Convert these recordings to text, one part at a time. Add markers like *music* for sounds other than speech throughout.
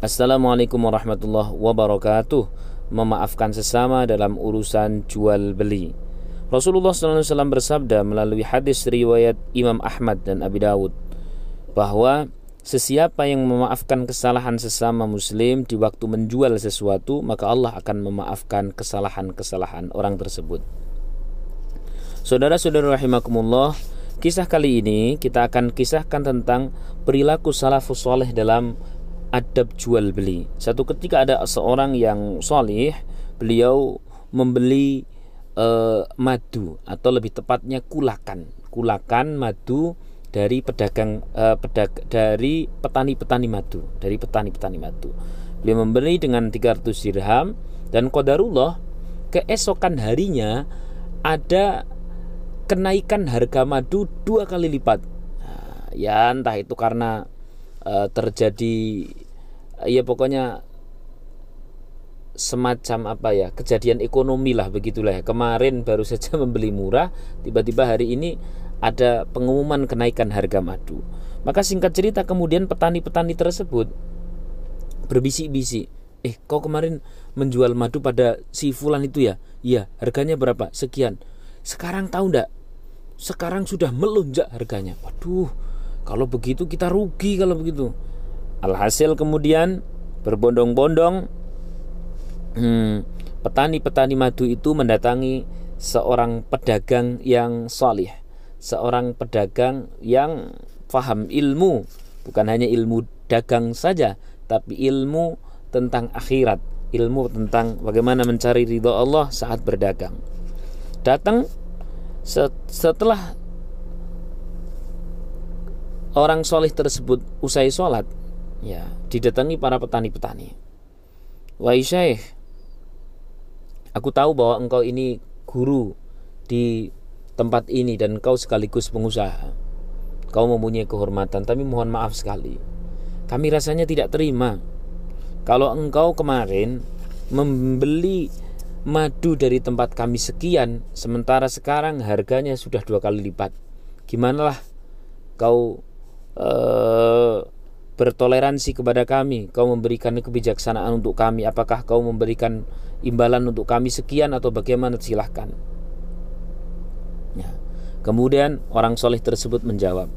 Assalamualaikum warahmatullahi wabarakatuh Memaafkan sesama dalam urusan jual beli Rasulullah SAW bersabda melalui hadis riwayat Imam Ahmad dan Abi Dawud bahwa sesiapa yang memaafkan kesalahan sesama muslim di waktu menjual sesuatu maka Allah akan memaafkan kesalahan-kesalahan orang tersebut. Saudara-saudara rahimakumullah, kisah kali ini kita akan kisahkan tentang perilaku salafus soleh dalam adab jual beli. Satu ketika ada seorang yang soleh, beliau membeli uh, madu atau lebih tepatnya kulakan. Kulakan madu dari pedagang uh, pedag dari petani-petani madu dari petani-petani madu. Beliau membeli dengan 300 dirham dan kodarullah keesokan harinya ada kenaikan harga madu dua kali lipat. Nah, ya entah itu karena uh, terjadi ya pokoknya semacam apa ya kejadian ekonomi lah begitulah ya. Kemarin baru saja *laughs* membeli murah tiba-tiba hari ini ada pengumuman kenaikan harga madu. Maka singkat cerita kemudian petani-petani tersebut berbisik-bisik eh kau kemarin menjual madu pada si fulan itu ya? Iya harganya berapa? Sekian. Sekarang tahu ndak? Sekarang sudah melonjak harganya. Waduh kalau begitu kita rugi kalau begitu alhasil kemudian berbondong-bondong Hmm, petani-petani madu itu mendatangi seorang pedagang yang solih, seorang pedagang yang faham ilmu, bukan hanya ilmu dagang saja, tapi ilmu tentang akhirat, ilmu tentang bagaimana mencari ridho Allah saat berdagang. Datang setelah orang solih tersebut usai sholat, ya didatangi para petani-petani. Wahai syekh, Aku tahu bahwa engkau ini guru di tempat ini dan engkau sekaligus pengusaha. Kau mempunyai kehormatan, tapi mohon maaf sekali. Kami rasanya tidak terima kalau engkau kemarin membeli madu dari tempat kami sekian, sementara sekarang harganya sudah dua kali lipat. Gimana lah kau uh, bertoleransi kepada kami, kau memberikan kebijaksanaan untuk kami, apakah kau memberikan imbalan untuk kami sekian atau bagaimana silahkan. Ya. Kemudian orang soleh tersebut menjawab,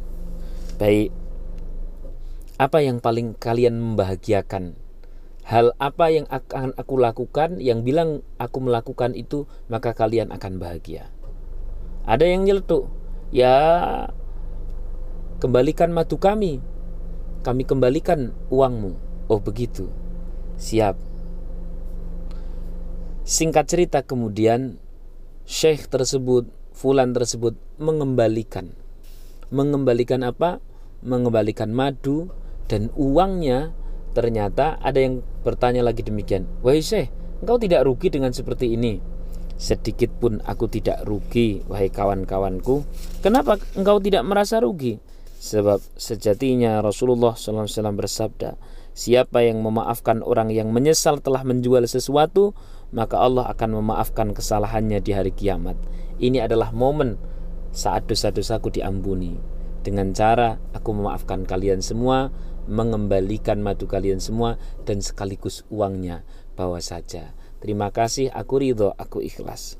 baik, apa yang paling kalian membahagiakan? Hal apa yang akan aku lakukan yang bilang aku melakukan itu maka kalian akan bahagia. Ada yang nyeletuk, ya kembalikan madu kami kami kembalikan uangmu. Oh begitu. Siap. Singkat cerita kemudian Syekh tersebut, Fulan tersebut mengembalikan. Mengembalikan apa? Mengembalikan madu dan uangnya ternyata ada yang bertanya lagi demikian. Wahai Syekh, engkau tidak rugi dengan seperti ini. Sedikit pun aku tidak rugi, wahai kawan-kawanku. Kenapa engkau tidak merasa rugi? Sebab sejatinya Rasulullah SAW bersabda, Siapa yang memaafkan orang yang menyesal telah menjual sesuatu, maka Allah akan memaafkan kesalahannya di hari kiamat. Ini adalah momen saat dosa-dosaku diampuni. Dengan cara aku memaafkan kalian semua, mengembalikan madu kalian semua, dan sekaligus uangnya bawa saja. Terima kasih, aku ridho, aku ikhlas.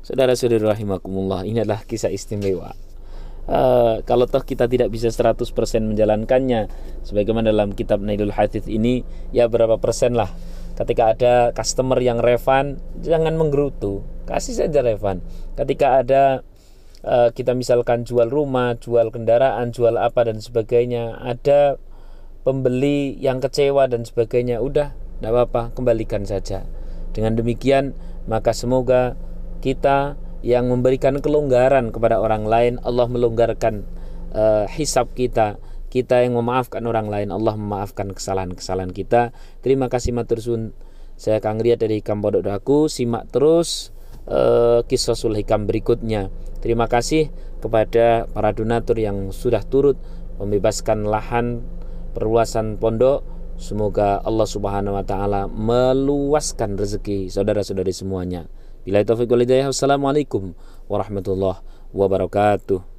Saudara-saudara rahimakumullah, ini adalah kisah istimewa uh, kalau toh kita tidak bisa 100% menjalankannya sebagaimana dalam kitab Nailul Hadith ini ya berapa persen lah. Ketika ada customer yang revan jangan menggerutu. Kasih saja revan ketika ada uh, kita misalkan jual rumah jual kendaraan jual apa dan sebagainya ada pembeli yang kecewa dan sebagainya udah tidak apa-apa kembalikan saja. Dengan demikian maka semoga kita yang memberikan kelonggaran kepada orang lain Allah melonggarkan uh, hisab kita. Kita yang memaafkan orang lain Allah memaafkan kesalahan-kesalahan kita. Terima kasih matur sun saya Kang Riyad dari Kampodok Daku. Simak terus uh, kisah sulhikam berikutnya. Terima kasih kepada para donatur yang sudah turut membebaskan lahan perluasan pondok. Semoga Allah Subhanahu wa taala meluaskan rezeki saudara-saudari semuanya Bila taufiq wal hidayah. Wassalamualaikum warahmatullahi wabarakatuh.